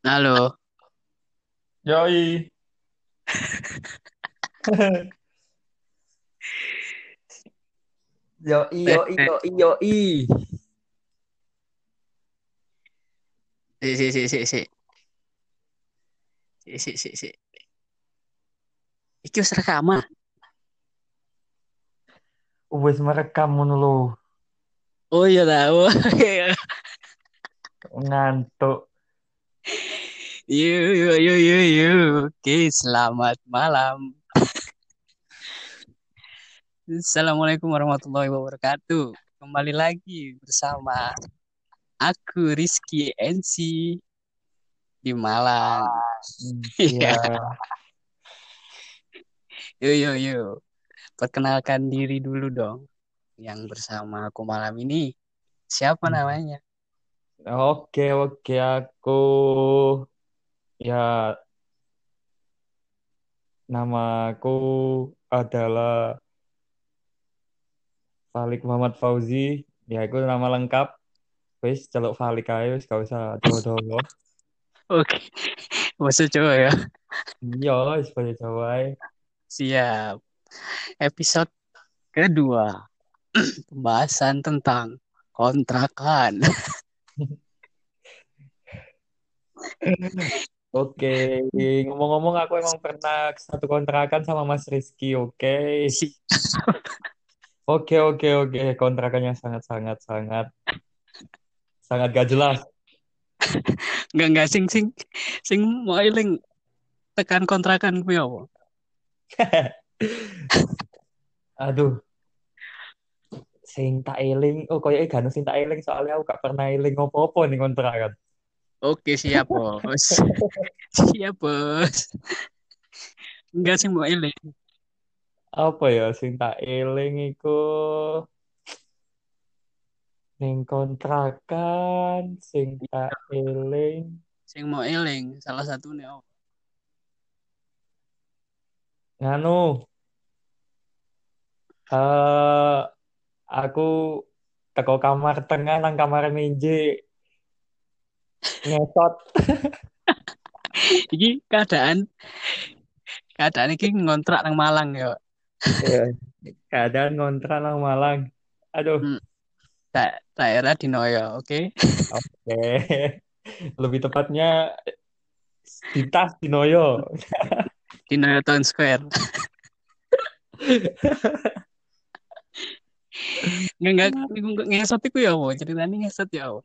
Halo. Yoi. Yoi, yoi, yoi, yoi. Si si si si si. Si si si si. Iki wis rekaman. Wis merekam ngono lho. Oh iya tahu. Ngantuk. Yuk yuk yuk yuk yuk. Oke, selamat malam. Assalamualaikum warahmatullahi wabarakatuh. Kembali lagi bersama aku Rizky NC di Malang. Iya. Yuk yuk yuk. Perkenalkan diri dulu dong. Yang bersama aku malam ini siapa Hmm. namanya? Oke, oke aku ya namaku adalah Falik Muhammad Fauzi. Ya, aku nama lengkap. Wis celuk Falik ae wis gak usah dodo. Oke. Bahasa Jawa ya. Iya, wis bahasa Jawa ae. Siap. Episode kedua. Pembahasan tentang kontrakan. Oke, ngomong-ngomong aku emang pernah satu kontrakan sama Mas Rizky, oke. Oke, oke, oke. Kontrakannya sangat-sangat sangat sangat gak jelas. Enggak enggak sing sing sing mau eling tekan kontrakan kuwi apa? Aduh, sing tak eling. Oh, koyo gak sing tak eling soalnya aku gak pernah eling apa-apa nih kontrakan. Oke, siap, Bos. Siap, Bos. Enggak sing mau eling. Apa ya sing tak eling iku ning kontrakan sing tak eling Sing mau eling salah satunya apa? nganu eh aku teko kamar tengah nang kamar meje ngesot Iki keadaan keadaan iki ngontrak nang Malang ya. Keadaan ngontrak nang Malang aduh Hmm. Da daerah di Noyo, oke? oke lebih tepatnya di tas di Noyo Di Noyo Town Square. Enggak enggak enggak ngesot iku ya apa? Ceritanya ngesot ya apa?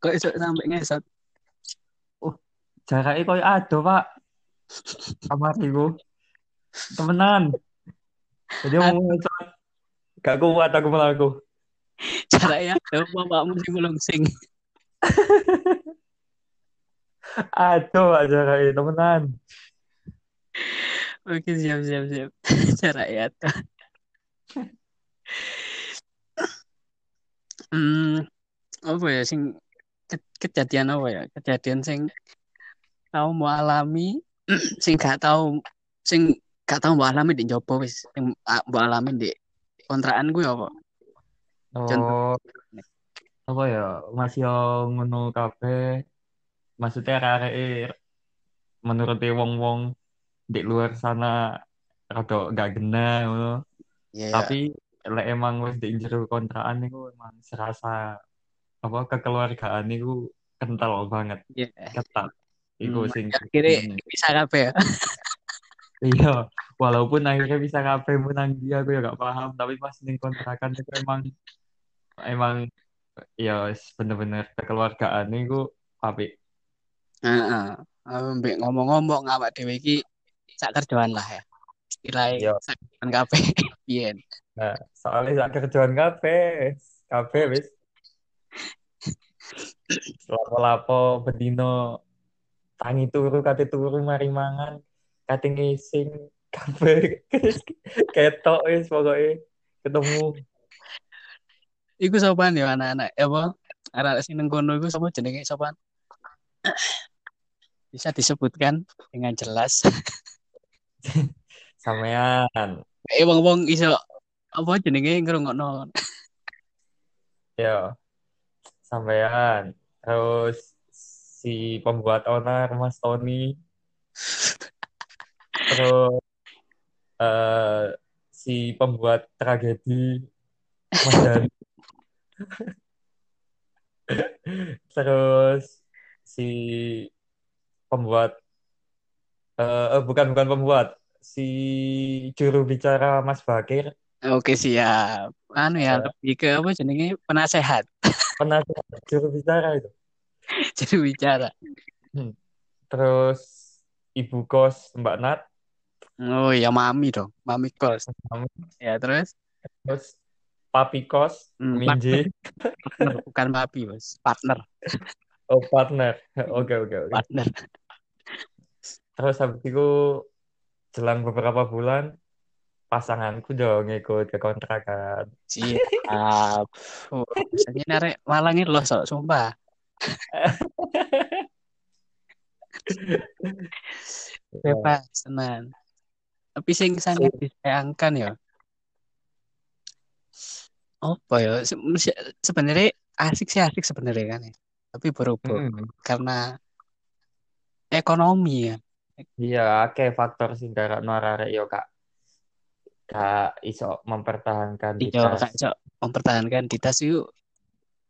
Kok iso sampai ngesot? jaraknya koyo ado pak kamar iku temenan jadi mau ngesot gak kuat aku melaku Caranya ya bapakmu sing sing. aduh pak jaraknya temenan Oke, siap siap siap. Cara ya. Hmm, apa ya sing ke- kejadian apa ya? Kejadian sing kamu mau alami sing gak tahu sing gak tahu mau alami di jopo wis sing mau alami di kontrakan gue apa? Contoh. oh apa ya masih yo ngono kabeh maksudnya arek menurut wong-wong di luar sana rada gak gena ngono Iya. tapi lek emang wis di jero kontrakan niku emang serasa apa kekeluargaan niku kental banget Iya. ketat iku Hmm, sing akhirnya bisa kabeh ya. iya walaupun akhirnya bisa kabeh menang dia aku ya gak paham tapi pas ning kontrakan itu emang emang ya bener-bener kekeluargaan niku apik Heeh. Ambek ngomong-ngomong awak dhewe iki sak kerjaan lah ya. Istilahnya Iya. sak kerjaan kabeh. Biyen. nah soalnya sak kerjaan kabeh kabeh wis lapo-lapo bedino tangi turu kate turu mari mangan kate ngising kabeh ketok wis pokoknya ketemu Iku sopan ya anak-anak. Ya apa? Anak sing nang kono iku sapa jenenge sopan? Bisa disebutkan dengan jelas. sampean Eh wong-wong iso apa jenenge ngrungokno. ya sampean terus si pembuat onar Mas Tony. Terus eh, si pembuat tragedi Mas Dani. Terus si pembuat eh eh, bukan bukan pembuat si juru bicara Mas Bakir. Oke siap. Anu ya lebih ke apa jenenge? Penasehat. penasehat juru bicara itu. Jadi bicara. terus ibu kos Mbak Nat. Oh ya mami dong, mami kos. Ya terus? Terus papi kos Hmm, Minji partner. Bukan papi bos, partner, oh partner. Oke oke oke. Partner. terus habis itu jelang beberapa bulan pasanganku dong ngikut ke kontrakan Siap. Oh, misalnya narek Malang ini loh sok sumpah. Bebas tenan. Tapi sing sangat disayangkan ya. Apa ya? Se- se- Sebenarnya asik sih asik sebenarnya kan ya. Tapi berhubung Mm-mm. karena ekonomi ya. Iya oke faktor sih karena arek yo kak kak iso mempertahankan Iya, ditas Kak Cok, mempertahankan di tas yuk.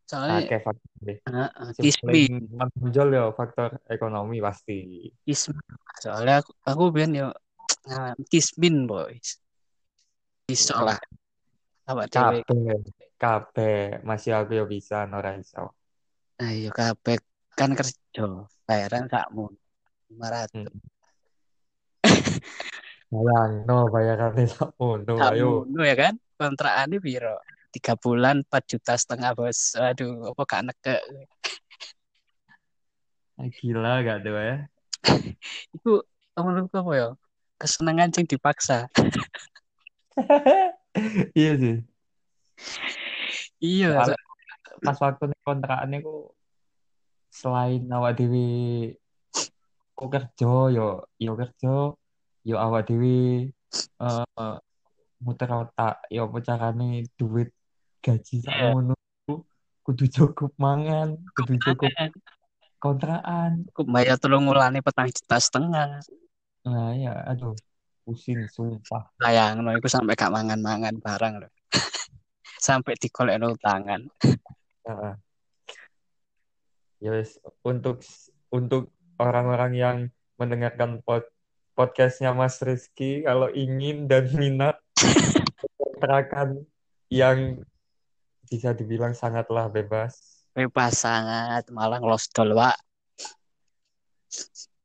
Soalnya oke faktor heeh, Sing paling menonjol yo faktor ekonomi pasti kismi. Soalnya aku aku biyen yo ah, kismin boys. Iso lah. Apa cewek kabeh masih aku yo bisa ora iso Ayo kabeh kan kerja, bayaran sakmu 500. Bayang, no bayarannya sakmono ayo. Sakmu ya kan? Kontrakannya piro? Tiga bulan 4 juta setengah bos. Aduh, apa gak neke? Ah, Gila gak tuh ya? Itu menurutku apa ya? Kesenangan sing dipaksa. Iya sih. Iya, Soalnya pas waktu nih kontrakannya ku selain awak dewi kok kerja yo yo kerja yo awak dewi eh muter otak yo apa carane duit gaji sakmono ku kudu cukup mangan kudu cukup kontrakan aku bayar tolong ngulani petang juta setengah. nah ya aduh pusing sumpah Sayang, no, aku sampai gak mangan-mangan barang loh. sampai dikolek utangan. Heeh. Ya wes, untuk untuk orang-orang yang mendengarkan pod, podcastnya Mas Rizky, kalau ingin dan minat kontrakan yang bisa dibilang sangatlah bebas, Bebas sangat, malah ngelosdol, Pak.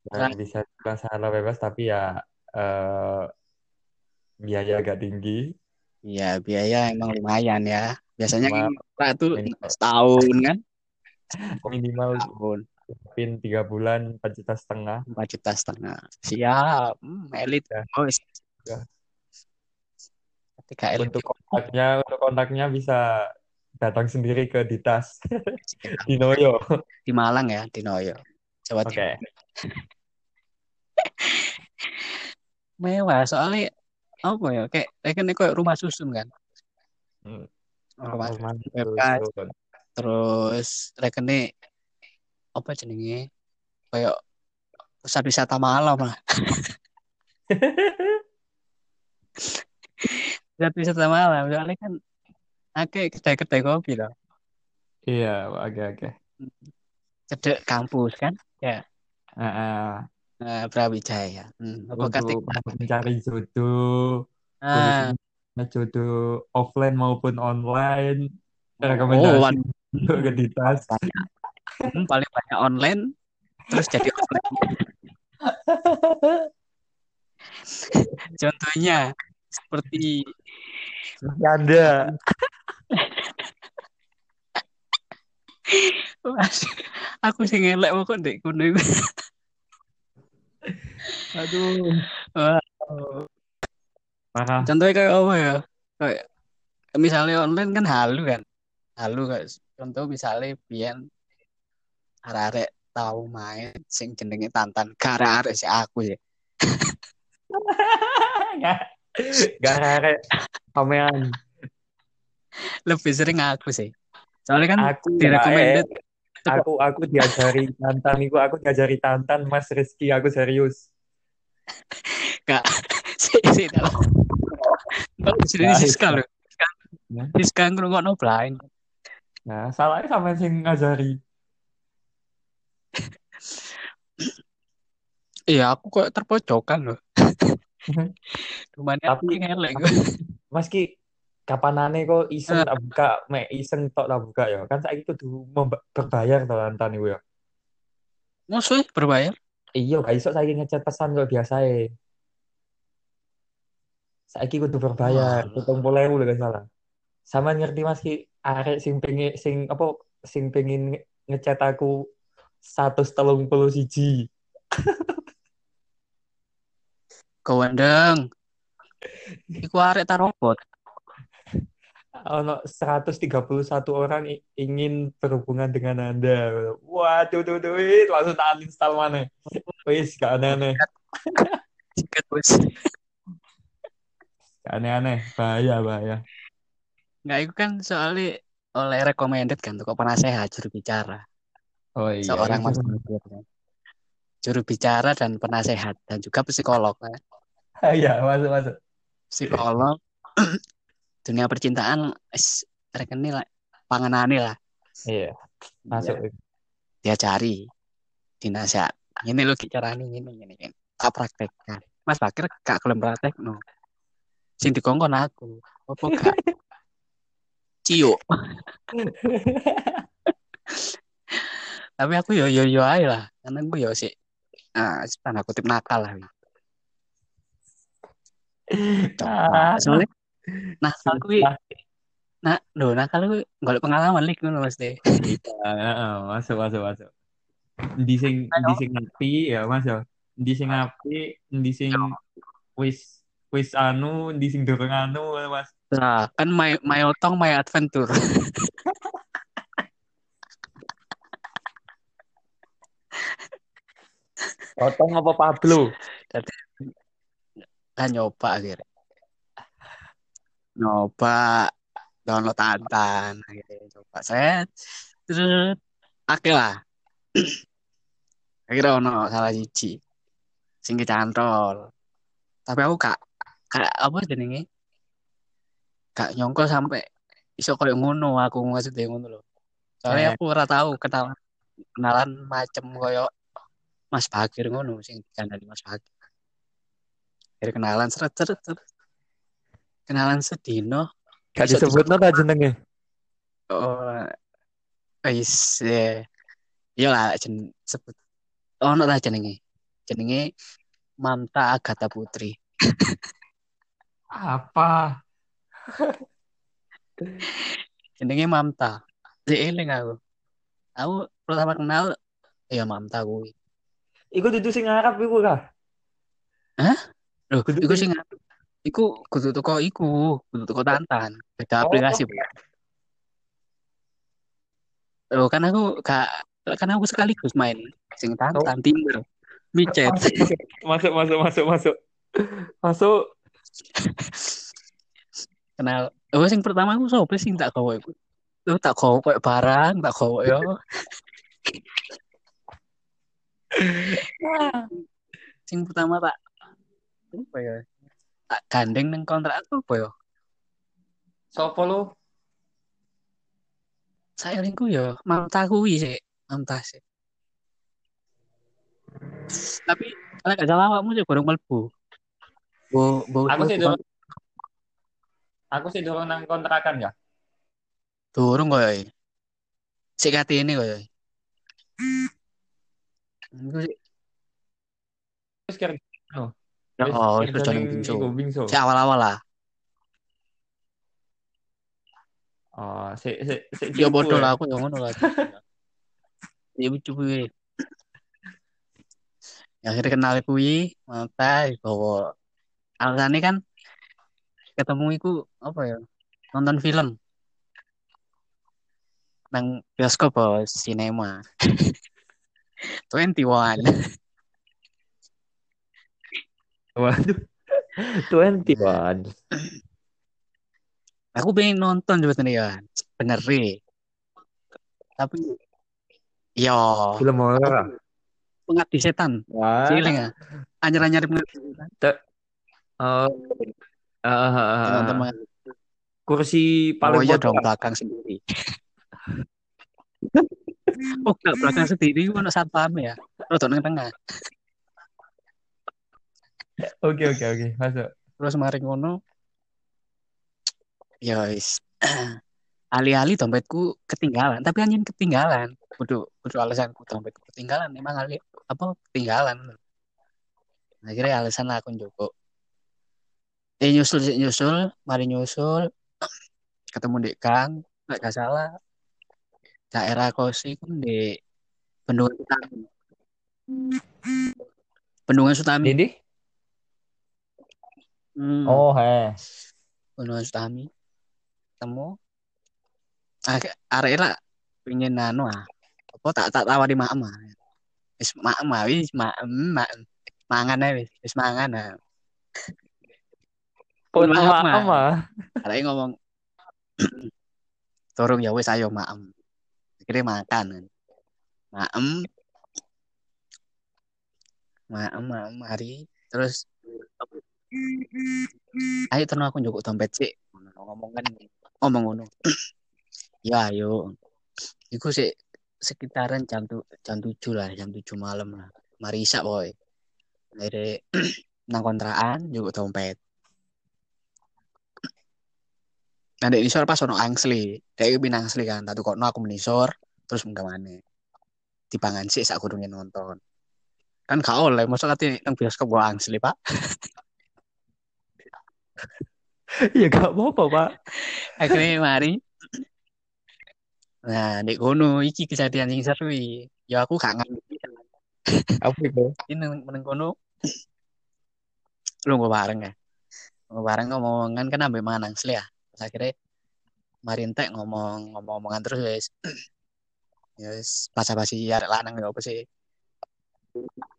dan bisa dibilang sangatlah bebas, tapi ya eh, biaya agak tinggi. Iya, biaya emang lumayan ya. Biasanya kan tuh setahun kan? minimal Tahun, pin tiga bulan empat juta setengah. 4 juta setengah. Siap, hmm, elit, Ya, bos. ya. Ketika elit Untuk kontaknya, untuk kontaknya bisa datang sendiri ke Ditas di Noyo. di Malang ya, di Noyo, Jawa Oke. Timur. Mewah, soalnya apa ya? Kayak kayak kayak rumah susun kan? Hmm. Rumah Rumah susun terus rekene apa jenenge? Kayak pusat wisata malam lah. Pusat wisata malam, soalnya kan akeh kedai-kedai kopi loh. Iya, oke oke. Cedek kampus kan? Ya, Ah, ah. nah, Brawijaya. Hmm, apa Untuk mencari jodoh, Ah, jodoh offline maupun online, oh, rekomendasi waduh, untuk Hmm, paling banyak online, terus jadi offline. Contohnya seperti Anda. aku sih ngelek kok iku. Aduh, parah. Contohnya kayak apa ya? Kayak misalnya online kan halu kan. Halu kayak contoh misalnya biyen arek-arek tahu main sing jenenge Tantan. Gak arek si aku sih. Gak, gak rare. Kamean. Lebih sering aku sih. Soalnya kan Aku di ya, recommended eh, aku aku diajari Tantan iku aku diajari Tantan Mas Rizky aku serius. gak sih sih dalam. Kalau sini. Siska. Nah. Siska ngrungokno blind. Nah, salahnya sama sing ngajari. Iya, aku kok terpojokan loh. Rumahnya Tapi- aku ngelek. Mas Ki, kapanane kok iseng tak buka, mek iseng tok tak buka ya. Kan saiki kudu berbayar to Tantan iku ya. Musuh berbayar. Iya, gak iso saiki ngechat pesan kok biasa e. Saiki kudu berbayar, pitung puluh ewu lho gak salah. Sama ngerti Mas Ki, arek sing pengen sing apa sing pengen nge- ngechat aku satu telung puluh siji. Kewendeng. Iku arek ta robot. Ono 131 orang ingin berhubungan dengan Anda. Waduh, tuh, tuh, wih, langsung tak uninstall mana. Wis, gak aneh-aneh. Sikat. Gak aneh-aneh. Bahaya, bahaya. Nggak, itu kan soalnya oleh recommended kan tuh kok penasehat juru bicara. Oh iya. Seorang mas. Juru bicara dan penasehat dan juga psikolog kan. Iya, masuk, masuk. Psikolog dunia percintaan es rekeni lah panganane lah. Iya, masuk. dia cari dinasehat ini lo carane ini ini ini tak praktekkan. Mas Bakir gak kelem praktek no sing dikongkon aku. Apa gak? Ciu tapi aku yo yo yo aja lah. Karena gue yo sih ah tanda kutip nakal lah Ah, soalnya nakal gue susah. nah lo nakal gue golek pengalaman lik ngono mas deh ah, masuk, masuk, masuk. Di sing, di sing api ya, Mas ya. Di sing api, di sing wis wis anu, di sing dorong anu, Mas. nah kan my my otong my adventure Otong apa Pablo? Kan nyoba akhirnya. Nyoba download tantan akhirnya coba set terus akhir lah. Akhirnya ono salah siji sing kecantol. Tapi aku kak kak apa jenenge? Kak nyongko sampai iso koyo ngono aku maksudnya ngono loh soalnya Eh. aku ora tahu kenalan kenalan macem koyo Mas Bagir ngono sing dikandani Mas Bagir akhirnya kenalan seret seret seret. kenalan sedino Gak disebut ta jenenge. Oh, wis ya. Iya lah jen sebut. Oh, ono lah jenenge. Jenenge Mamta Agatha Putri. Apa? Jenenge Mamta. Jadi eling aku. Aku pertama kenal ya Mamta kuwi. Iku dudu sing Arab iku kah? Loh, Kudu- iku sing iku kudu teko iku, kudu teko Tantan. Beda Oh. aplikasi. Loh, kan aku gak kan aku sekaligus main sing Tantan Tinder. Micet. Masuk, masuk, masuk, masuk. Masuk. kenal oh sing pertama aku sopo sing tak gawe iku lu tak gawe koyo barang tak gawe yo sing pertama tak apa ya? Tak gandeng neng kontrak aku apa ya? Sopo lu? saya lingku ya mamta kuwi sih mamta sih tapi kalau gak salah awakmu sih kurang melbu bo bo Aku sih dorong. Aku sih dorong nang kontrakan ya. durung koyo sik kate ini koyo Iku sih Oh itu ning bingsu iku, bingsu. si awal-awal lah Oh, si si si Ya bodoh lah aku yang ngono lah. Ya lucu kuwi. Ya akhirnya kenal kuwi, mata bahwa alasannya kan ketemu iku apa ya? Nonton film. Nang bioskop bos, sinema. 21. Waduh. 21. Aku pengen nonton sebetulnya ya. Bener sih. tapi yo Film horor. pengabdi setan Wah. cilik ya anyar-anyar pengabdi setan Oh. Ah, ah, ah, ah. nonton Pengabdi Kursi Oh paling iya pojok. dong belakang sendiri. oh belakang sendiri ono satpam ya. Rodok nang tengah. Oke oke oke masuk. Terus mari ngono. Ya wis. Ali-ali dompetku ketinggalan, tapi anjing ketinggalan. Kudu kudu alasanku dompetku ketinggalan. Emang ali apa ketinggalan. Akhirnya alasan aku njoko. Eh nyusul nyusul, mari nyusul. Ketemu di Kang, nggak gak salah. Daerah Kosi kan di Bendungan Sutami. Bendungan Sutami. Didi? Hmm. Oh he. Bendungan Sutami. Ketemu. Ah, arek lah pengen nano ah. Apa tak tak tawari mak ah. Wis mak ah wis mak mak mangan ae wis wis mangan ah. Pun Maaf, maaf Ma. mah. Arek ngomong turung ya wis ayo maem. Akhirnya makan kan. Maem. Maem maem hari terus ayo terus aku njukuk dompet sih ngomong kan ngomong ngono. Ya ayo. Iku sih sekitaran jam tu jam tujuh lah jam tujuh malam lah. Mari isak boy. Akhirnya nang kontrakan njukuk dompet. Nah dek nisor pas ono angsli. Dek pinang angsli kan tak tukokno aku menisor terus munggah maneh dipangan sih sak kurungnya nonton. Kan gak oleh masa kate nang bioskop gua angsli pak Ya gak apa-apa pak. akhirnya mari. Nah dek kono iki kejadian sing seru ya aku gak ngerti. Apa itu? ini nang kono. Lu gue bareng ya? Gue bareng ngomongan kan ambek mangan angsli ya? Terus akhirnya mari entek ngomong ngomong-ngomongan terus wes ya wes basa-basi arek lanang ya apa sih?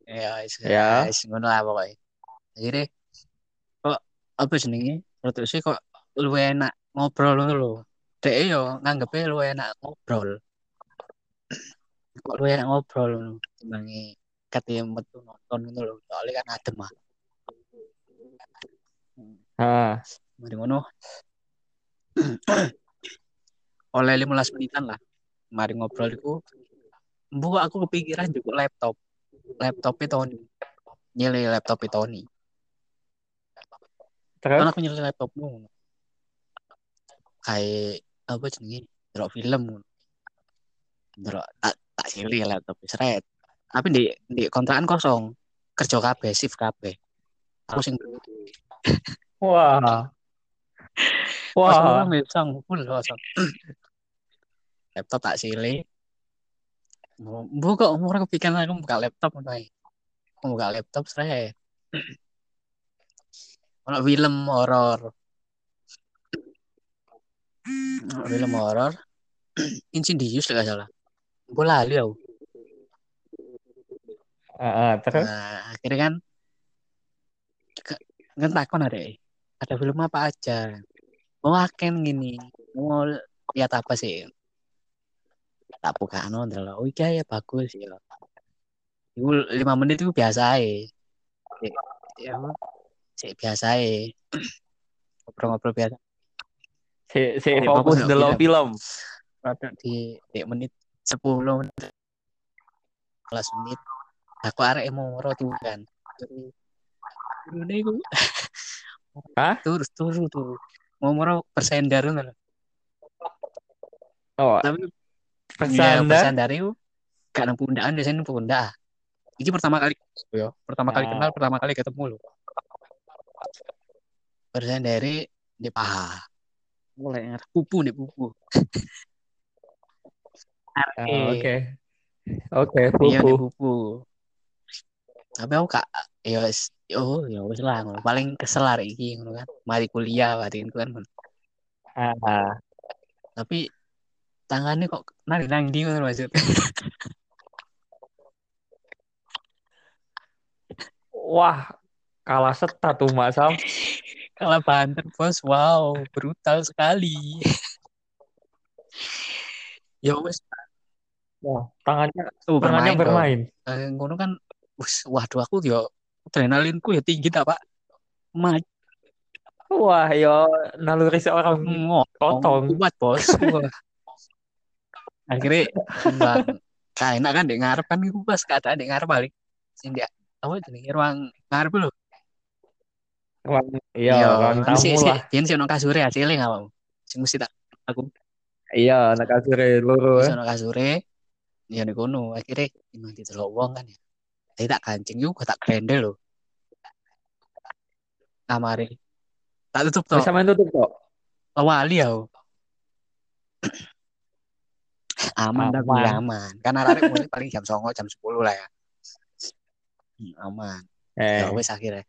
Ya wes Ya. ngono lah pokoknya. Akhirnya apa jenenge? Rotok sih kok lu enak ngobrol ngono lho. Dek yo nganggepnya lu enak ngobrol. Kok lu enak ngobrol ngono? Timbangi katanya metu nonton ngono lho soalnya kan adem ah Ah. mari ngono. Oleh 15 menitan lah. Mari ngobrol iku. Mbok aku kepikiran juga laptop. Laptopnya Tony. Nyele laptop Tony Terus? kan aku nyele laptopmu kayak apa jenenge delok film delok tak tak sili laptop seret tapi di di kontrakan kosong kerja kabeh shift kabeh aku sing Wah. Wah. Wah. mesang full kosong. laptop tak sile. Bu kok umur kepikiran aku buka laptop. Aku buka laptop sere. Ono film horor. Film horor. Insidious lah gak salah. Bola lali aku. Ah, ah, terus? Nah, akhirnya kan kan takon ada ada film apa aja. Mau aken gini. Mau lihat apa sih? Tak buka anu ndelok. Oh iya ya bagus ya. Itu lima menit itu biasa aja. Ya, sih biasa. Ngobrol-ngobrol biasa. Si si fokus delok film. Produk di, di menit 10 menit 15 menit aku arek mau ngoro tuh kan turu turu nih gue Hah? turu turu turu mau ngoro bersandar ngono. Oh, tapi ya pesanda. bersandar itu gak nang pundakan biasanya pundak ini pertama kali yo pertama kali Ah. kenal pertama kali ketemu lo bersandari di paha mulai ngerti pupu nih pupu Ah, Oke. Oke, iya pupu. pupu tapi aku kak ya oh ya wis lah ngono. paling kesel hari iki ngono kan mari kuliah hari itu kan. Ah, tapi tangannya kok nang nang di ngono maksud wah, kalah seta tuh Mak Sam. kalah banter bos wow brutal sekali ya wis Wah, tangannya Oh, tangannya bermain. bermain. Eh, ngono kan, wis, waduh aku yo adrenalinku ya tinggi tak pak. Maju Wah, yo naluri seorang ngomong Totong. kuat bos. Wah. Akhirnya bang, kayak enak kan di ngarep kan iku pas keadaan di ngarep balik. Sing dia apa jenenge ruang ngarep lho. Iya, ruang kan si tamu si lah. yen si ono kasure hasilnya nggak mau. Sing mesti tak aku Iya, anak kasure loro. eh. ono kasure. Ya nih kono akhirnya emang ditelok wong kan ya. Tapi tak kancing yuk tak grendel lho. Kamare. Tak tutup toh. sampean tutup kok. Wali aku. Aman tapi Aman. aman. Kan arek mulai paling jam 09.00 jam 10 lah ya. Hmm, aman. Eh, Ya wis akhirnya.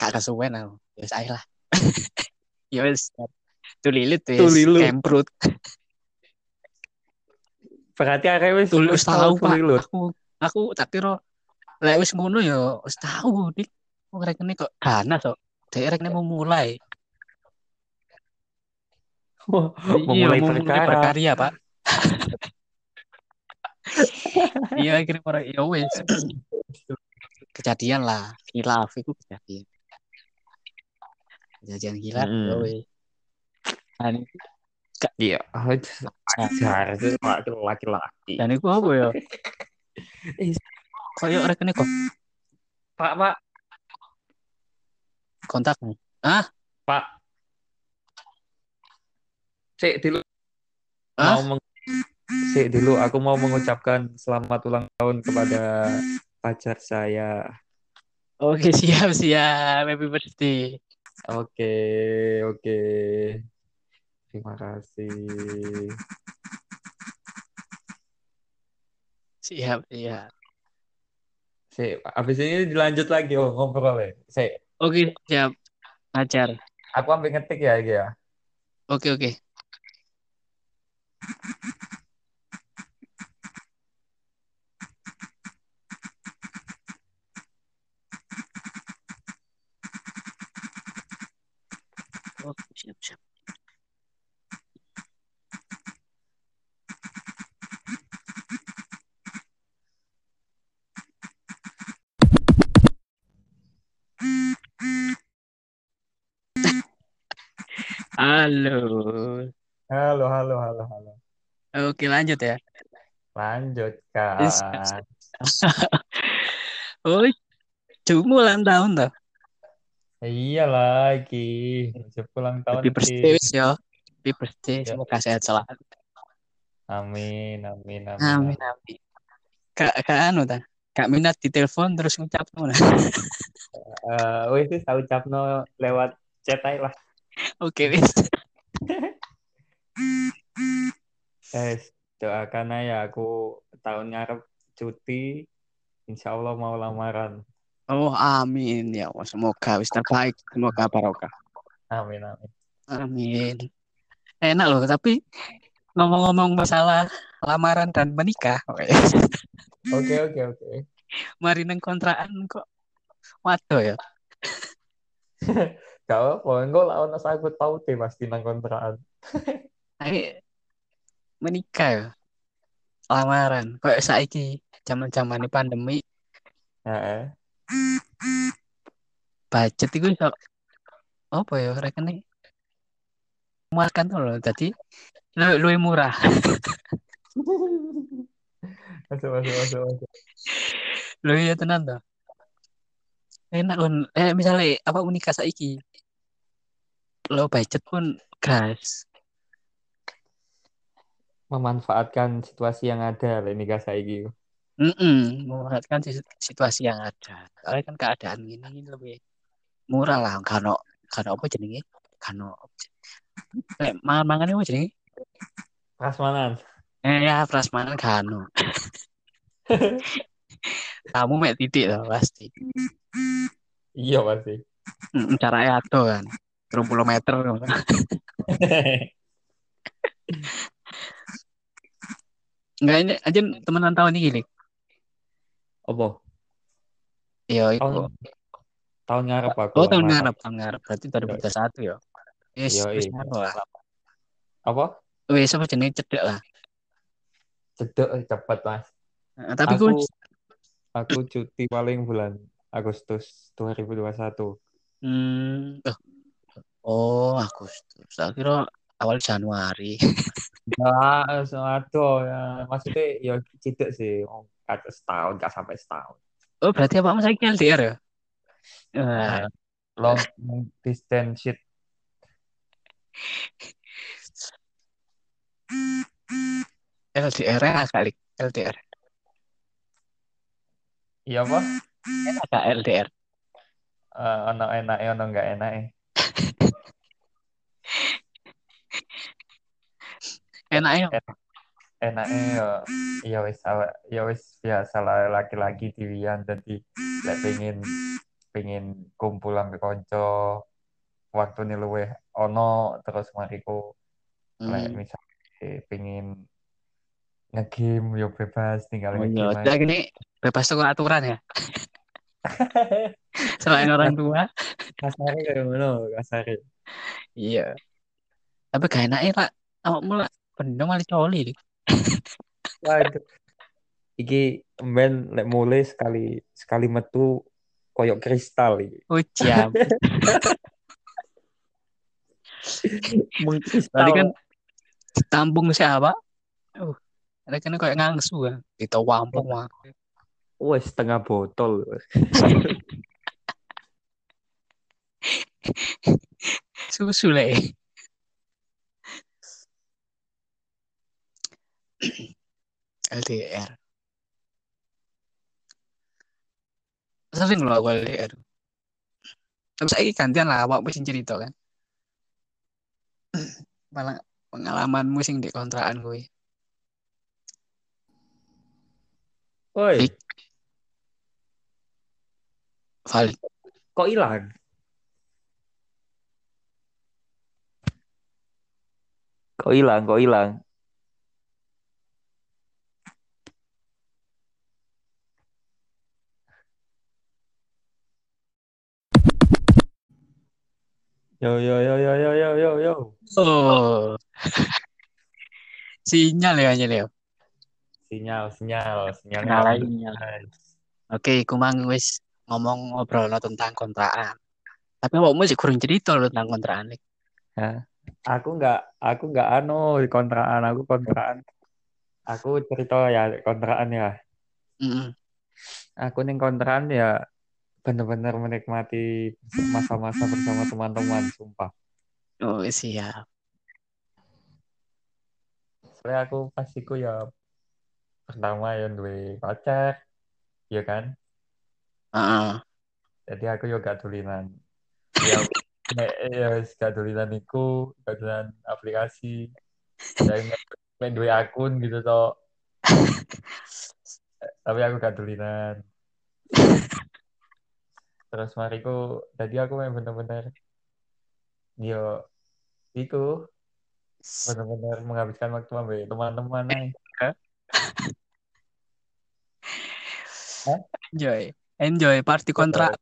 Kak kesuwen aku. Ya wis ae lah. ya wis. Tulilit wis kemprut. berarti arek wis Tul wis wis tahu Pak. Aku aku tak kira lek wis ngono ya wis tahu dik. Wong rekene kok ganas kok. Dek rekene mau mulai. Iya, memulai mau mulai perkara. berkarya, Pak. Iya, akhirnya orang ya wes. Kejadian lah, hilaf itu kejadian. Mm-mm. ya wes. Dan, Iya, ajar itu laki-laki. dan itu apa ya? Eh, Kayak orang kene kok Pak, Pak, kontak nih. Ah, Pak. Sik dulu Hah? mau meng Sik dulu aku mau mengucapkan selamat ulang tahun kepada pacar saya. oke siap siap. Happy birthday. Oke, oke. Terima kasih. Siap siap. Sik, habis ini dilanjut lagi oh, ngobrol ya. Sik, Oke siap. Ajar. aku ambil ngetik ya, ya. Oke oke. Oke siap siap. Halo. Halo, halo, halo, halo. Oke lanjut ya. Lanjut, Kak. Yes. Oh, cuma ulang tahun toh. Iya lagi. Pulang tahun Happy Ki. birthday wis ya. Happy birthday. Ya. Semoga sehat selalu. Amin, amin, amin. Amin amin. Kak kak anu ta. Kak minat ditelepon terus ngucap ngono. Eh, wis wis aku ucapno lewat chat ae lah. Oke wis. Eh, doakan aja aku tahun ngarep cuti. Insya Allah mau lamaran. Oh amin ya Allah. Semoga wis terbaik. Semoga barokah. Amin, amin. Amin. Enak loh tapi ngomong-ngomong masalah lamaran dan menikah. Oke. Oke, oke. Mari neng kontrakan kok. Waduh ya. Gak apa, ono aku tahu deh pasti nang kontrakan. Ayo menikah ya. Lamaran. Kayak saiki zaman-zaman pandemi Heeh. Budget itu iso apa ya rekene memuaskan tuh loh jadi lu luwih murah. Masuk, masuk, masuk, masuk. luwih ya tenan tuh enak kan eh misalnya apa menikah saiki? Lo budget pun gas Memanfaatkan situasi yang ada lah nikah saiki. Mm memanfaatkan si- situasi yang ada. Soalnya kan keadaan ini lebih murah lah. Kano kano apa jenenge? Kano eh mangan mangan apa jenenge? Prasmanan. eh ya prasmanan kano kamu mek titik lah pasti. Iya pasti. Mm, caranya ado kan. 30 meter. Enggak ini aja temenan tahun ini gini Apa? iya Tahun itu. Tahun ngarep aku. oh tahun ngarep tahun ngarep. Berarti 2021 ya wis wis lah. Apa? wis apa jenenge? Cedek lah. Cedek eh, cepet mas. Nah, tapi ku aku aku cuti paling bulan Agustus 2021 hmm, oh, oh Agustus. Tak kira awal Januari. ya aduh ya. Maksudnya ya cedek sih. oh, kata setahun gak sampai setahun Oh, berarti apa saya LDR ya? Nah, Wah, long distance shit LDR enak kali. LDR. iya apa Enak gak LDR? Eh, ono enak ono nggak enak Enaknya enaknya ya ya wis ya wis biasa lah laki-laki diwian jadi lek pengen pengen kumpul sampe konco waktu nih luweh ono terus mariku lek Hmm. misalnya pengen ngegame yo bebas tinggal Oh iya, tidak gini bebas tuh aturan ya. Selain orang tua. kasare kayak ngono kasare Iya. Tapi gak enaknya pak. Awak mulai bener malah coli. Waduh iki men lek mulai sekali sekali metu koyok kristal iki Oh jam. mengkristal Tadi kan tampung siapa? Uh, ada kan kayak ngangsu kan. Kita wampung mah. wes setengah botol Susu le. LDR. Sering loh aku LDR. Tapi saya gantian lah awak sing cerita kan. Malah pengalamanmu sing di kontrakan gue. Woi. Valid. kok hilang? Kok hilang? Kok hilang? Yo yo yo yo yo yo yo yo. Oh. Sinyal ya aja Leo. Sinyal, sinyal, Sinyal nggak lagi, sinyal. Oke, kumang wis ngomong ngobrol tentang kontrakan. Tapi awakmu sih kurang cerita loh tentang kontrakan nih. Aku nggak, aku nggak anu di kontrakan, aku kontrakan. Aku cerita ya kontrakan ya. Mm-mm. Aku nih kontrakan ya bener-bener menikmati masa-masa bersama teman-teman, sumpah. Oh siap. Soalnya aku pastiku ya pertama yang duwe pacar, ya kan? Heeh. Jadi aku yo gak dolinan. Ya, nek ya wis gak dolinan iku, gak dolinan aplikasi. Dan main duwe akun gitu toh. Tapi aku gak dolinan. Terus mariku, jadi aku main bener-bener yo iku bener-bener menghabiskan waktu sama teman-teman aja. Enjoy. Enjoy party kontrak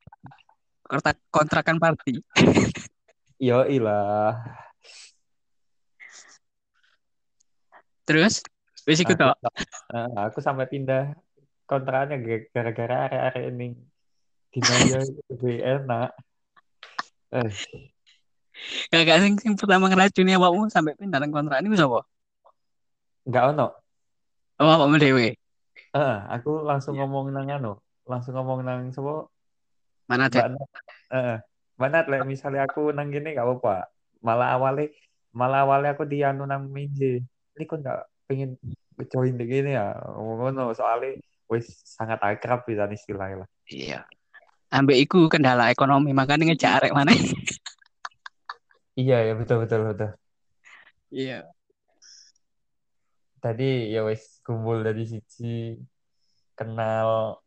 kontrak kontrakan party. Yo ilah. Terus wis iku Aku, tok. aku sampai pindah kontrakannya ga- gara-gara area-area ini di Maya itu lebih enak. Eh, Kakak sing, sing pertama ngeracuni awakmu sampai pindah nang kontrakan iku sapa? nggak ono. Oh, awakmu dhewe. Eh, aku langsung ngomong nang anu, langsung ngomong nang sapa Mana Mbak ada? Nat. Eh, Mbak Nat, lek misalnya aku nang gini nggak apa-apa. Malah awalnya, malah awalnya aku di anu nang Minje. Ini kok nggak pengen join di gini ya? Ngono, soalnya wis sangat akrab bisa istilahnya lah. Iya. Ambek iku kendala ekonomi makanya ngejak arek mana. Iya ya betul betul betul. Iya. Tadi ya wis kumpul dari siji kenal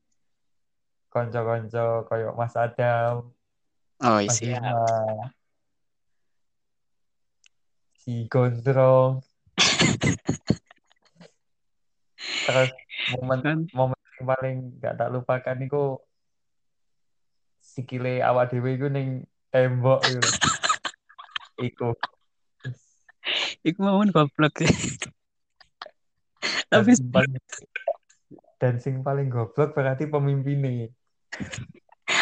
konco-konco koyo Mas Adam, Oh, Mas siap. Bima, si Gondrong. Terus momen Kan momen yang paling gak tak lupakan itu sikile awak dhewe iku ning tembok iku. Iku. iku mau goblok. Tapi sing paling dan sing paling goblok berarti pemimpinnya.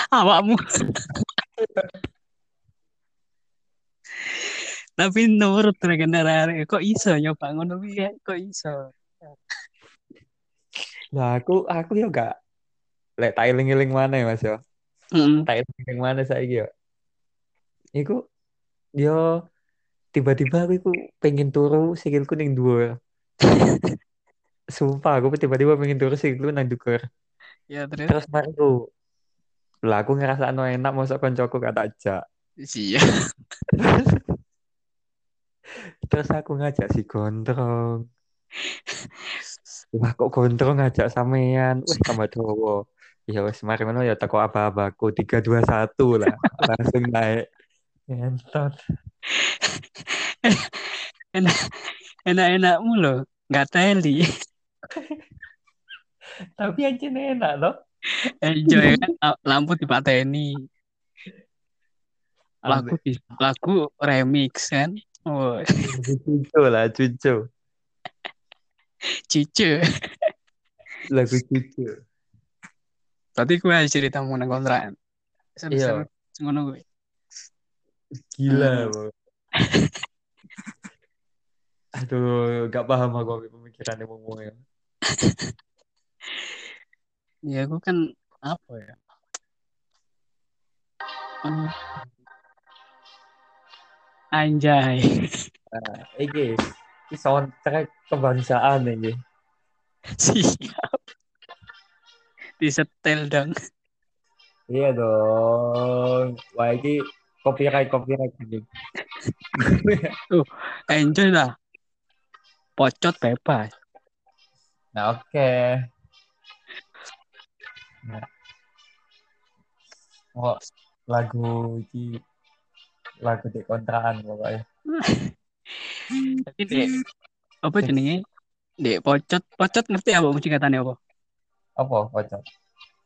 awakmu. Tapi nurut regenerasi kok iso nyoba ngono piye kok iso. Nah, aku aku yo gak lek tak eling-eling mana ya Mas yo. Heeh. Tak eling-eling mana saiki yo. Iku yo tiba-tiba aku iku pengen turu sikilku ning dhuwur. Sumpah aku tiba-tiba pengen turu sikilku nang dhuwur. Ya terus Terus aku lah aku ngerasa enak masuk koncoku gak tak ajak. iya. Terus aku ngajak si Gondrong. Wah kok Gondrong ngajak sampean. Wih tambah dowo. Ya wes mari ngono ya teko aba-abaku 321 lah. Langsung naik. Entot. Enak enak-enakmu loh. Nggak teli. Tapi aja enak loh. Enjoy kan La- lampu dipateni. Lagu di lagu remix kan. Oh, Cucu lah, cucu. cice. Lagu cucu. Berarti gue cerita mau nang kontrakan. Iya. Ngono gue. Gila, Hmm. Aduh, gak paham aku pemikirannya ngomongnya. Ya gue kan apa ya? Hmm. Anjay. Iki, iki soundtrack kebangsaan ini. Siap. Disetel dong. Iya dong. Wah, iki copyright copyright ini. Enjoy lah. Pocot bebas. Nah, oke. Nah. Oh, lagu iki lagu di kontrakan pokoknya. Tapi dek apa jenenge? Dek pocot, pocot ngerti apa mesti katanya apa? Apa kocok?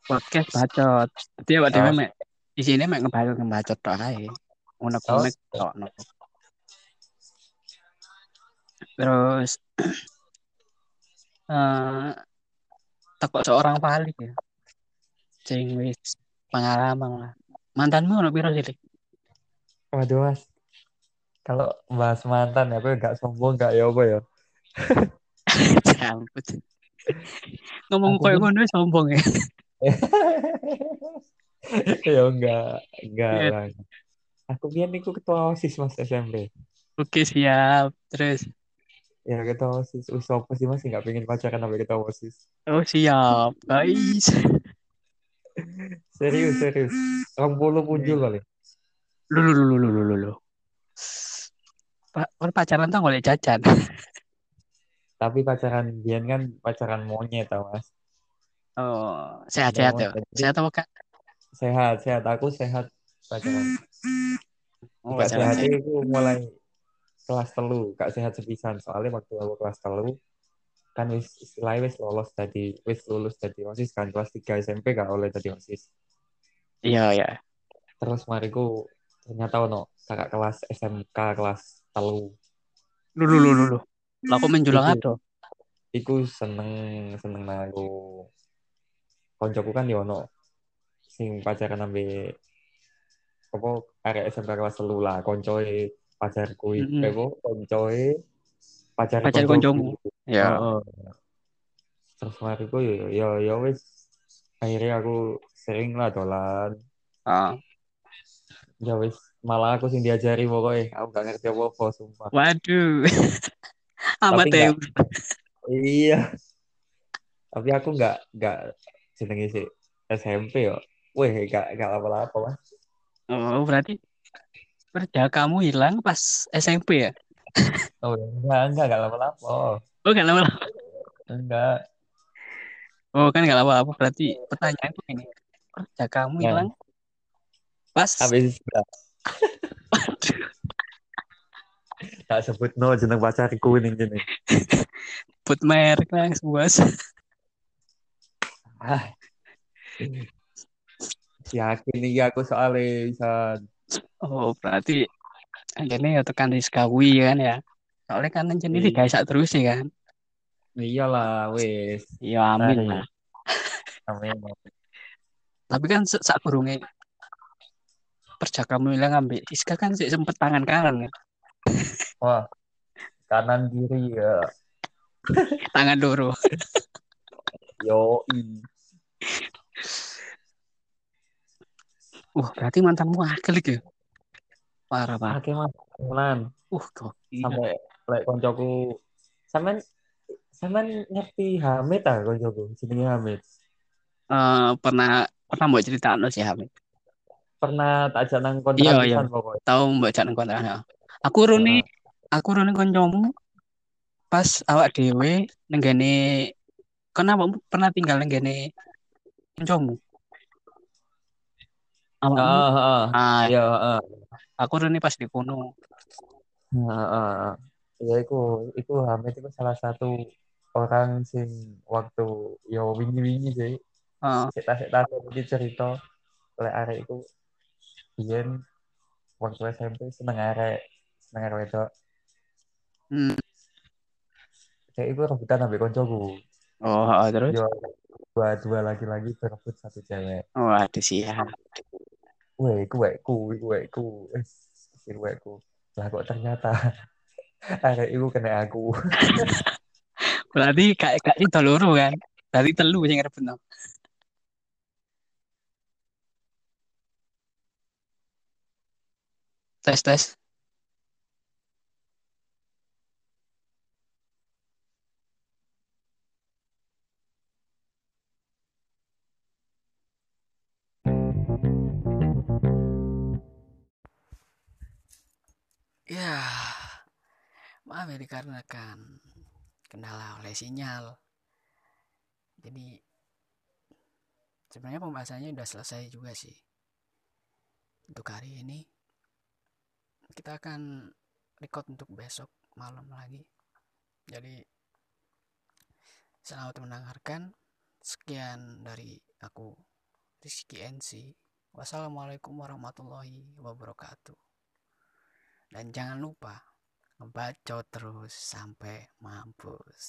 Podcast bacot. Jadi awak dhewe mek di sini mek ngebacot ngebacot tok ae. Unek-unek tok no. Terus eh tekok seorang paling ya. Sing wis pengalaman lah. Mantanmu ono piro sih? Waduh mas, kalau bahas mantan ya, aku gak sombong gak ya apa ya? Campur. Ngomong pun- ngono sombong ya. ya enggak, enggak Iya. lah. Aku biar niku ketua osis mas SMP. Oke siap. Terus Ya ketua osis, Wih, apa sih mas nggak pengen pacaran sampai ketua osis? oh siap guys. Serius serius. Orang puluh punjul kali. Lu lu lu lu lu lu lu. Pak, pacaran tuh boleh jajan. Tapi pacaran Bian kan pacaran monyet tau mas. Oh, sehat-sehat ya. Jadi- Sehat apa kak? Sehat sehat. Aku sehat pacaran. Oh, pacaran sehat sehat. itu mulai kelas telu, gak sehat sepisan. Soalnya waktu aku kelas telu kan wis istilahnya wis lolos tadi, wis lulus tadi osis kan kelas 3 SMP gak oleh tadi osis. Iya ya. Terus mariku ternyata ono kakak kelas SMK kelas telu. Lu lu lu lu lu. Lah kok menjulang Iku. ado? Iku seneng seneng nang aku. Koncoku kan yo ono sing pacaran ambe apa arek SMK kelas telu lah, koncoe pacarku iku Mm-mm. apa koncoe pacar Pacar koncomu. Ya. Heeh. Terus mariku yo yo yo wis akhirnya aku sering lah dolan. Ah. Ya wis malah aku sing diajari pokoknya aku gak ngerti apa-apa sumpah. Waduh. Amat Tapi ya. Iya. Tapi aku nggak nggak jenenge sih SMP yo. Weh, gak gak apa-apa mas. Oh, berarti kamu hilang pas SMP ya? Oh enggak enggak enggak apa-apa. Oh, gak lama Enggak. Oh, kan gak lama-lama. Berarti pertanyaanku ini. kamu Nah. hilang pas Habis enggak. Tak sebut no jeneng pacarku ning jeneng. put merek lah bos. Ah. Yakin iki aku soalnya bisa Oh, berarti akhirnya ya tekan Rizkawi kan ya. Soalnya kan jenis Iya. digaisak terus ya kan. Iyalah, wis. Ya amin lah. Amin. Tapi kan saat kurungnya perjaka bilang ambil Iska kan sih sempet tangan kanan kan. Wah, kanan kiri ya. Tangan dulu. Yoi. Wah, berarti mantanmu akil gitu. Parah, Pak. Mas. Temenan. Uh, gokil. Sampai lek koncoku sampean sampean ngerti Hamid ah koncoku, jenenge Hamid. Eh, pernah pernah mau cerita sih Hamid. Pernah tak ajak nang Iya, kontrakan iya. pisan pokoknya. Tahu mbak jangan kontrakan. Aku runi aku runi koncomu pas awak dewe nenggene kenapa pernah tinggal nenggene koncomu? Awakmu Heeh, heeh. ah, Iya, heeh. aku runi pas di kono. Heeh. Ya iku, iku Hamid itu salah satu orang sing waktu yo wingi-wingi sih. Heeh. Seta-seta iki cerita lek arek iku biyen waktu SMP seneng arek, seneng arek wedok. Hmm. Kayak iku rebutan ambek koncoku. Oh, terus Yo dua dua laki-laki berebut satu cewek. oh ada sih ya. Weh, iku wekku, iku wekku. Wis, iku wekku. Lah kok ternyata arek iku kena aku. Berarti kayak kayak itu loro kan. Berarti telu sing ngerebutno. Tes tes. Ya, maaf ya dikarenakan kendala oleh sinyal. Jadi sebenarnya pembahasannya udah selesai juga sih. Untuk hari ini kita akan record untuk besok malam lagi. Jadi selamat mendengarkan. Sekian dari aku Rizky NC. Wassalamualaikum warahmatullahi wabarakatuh. Dan jangan lupa ngebacot terus sampai mampus.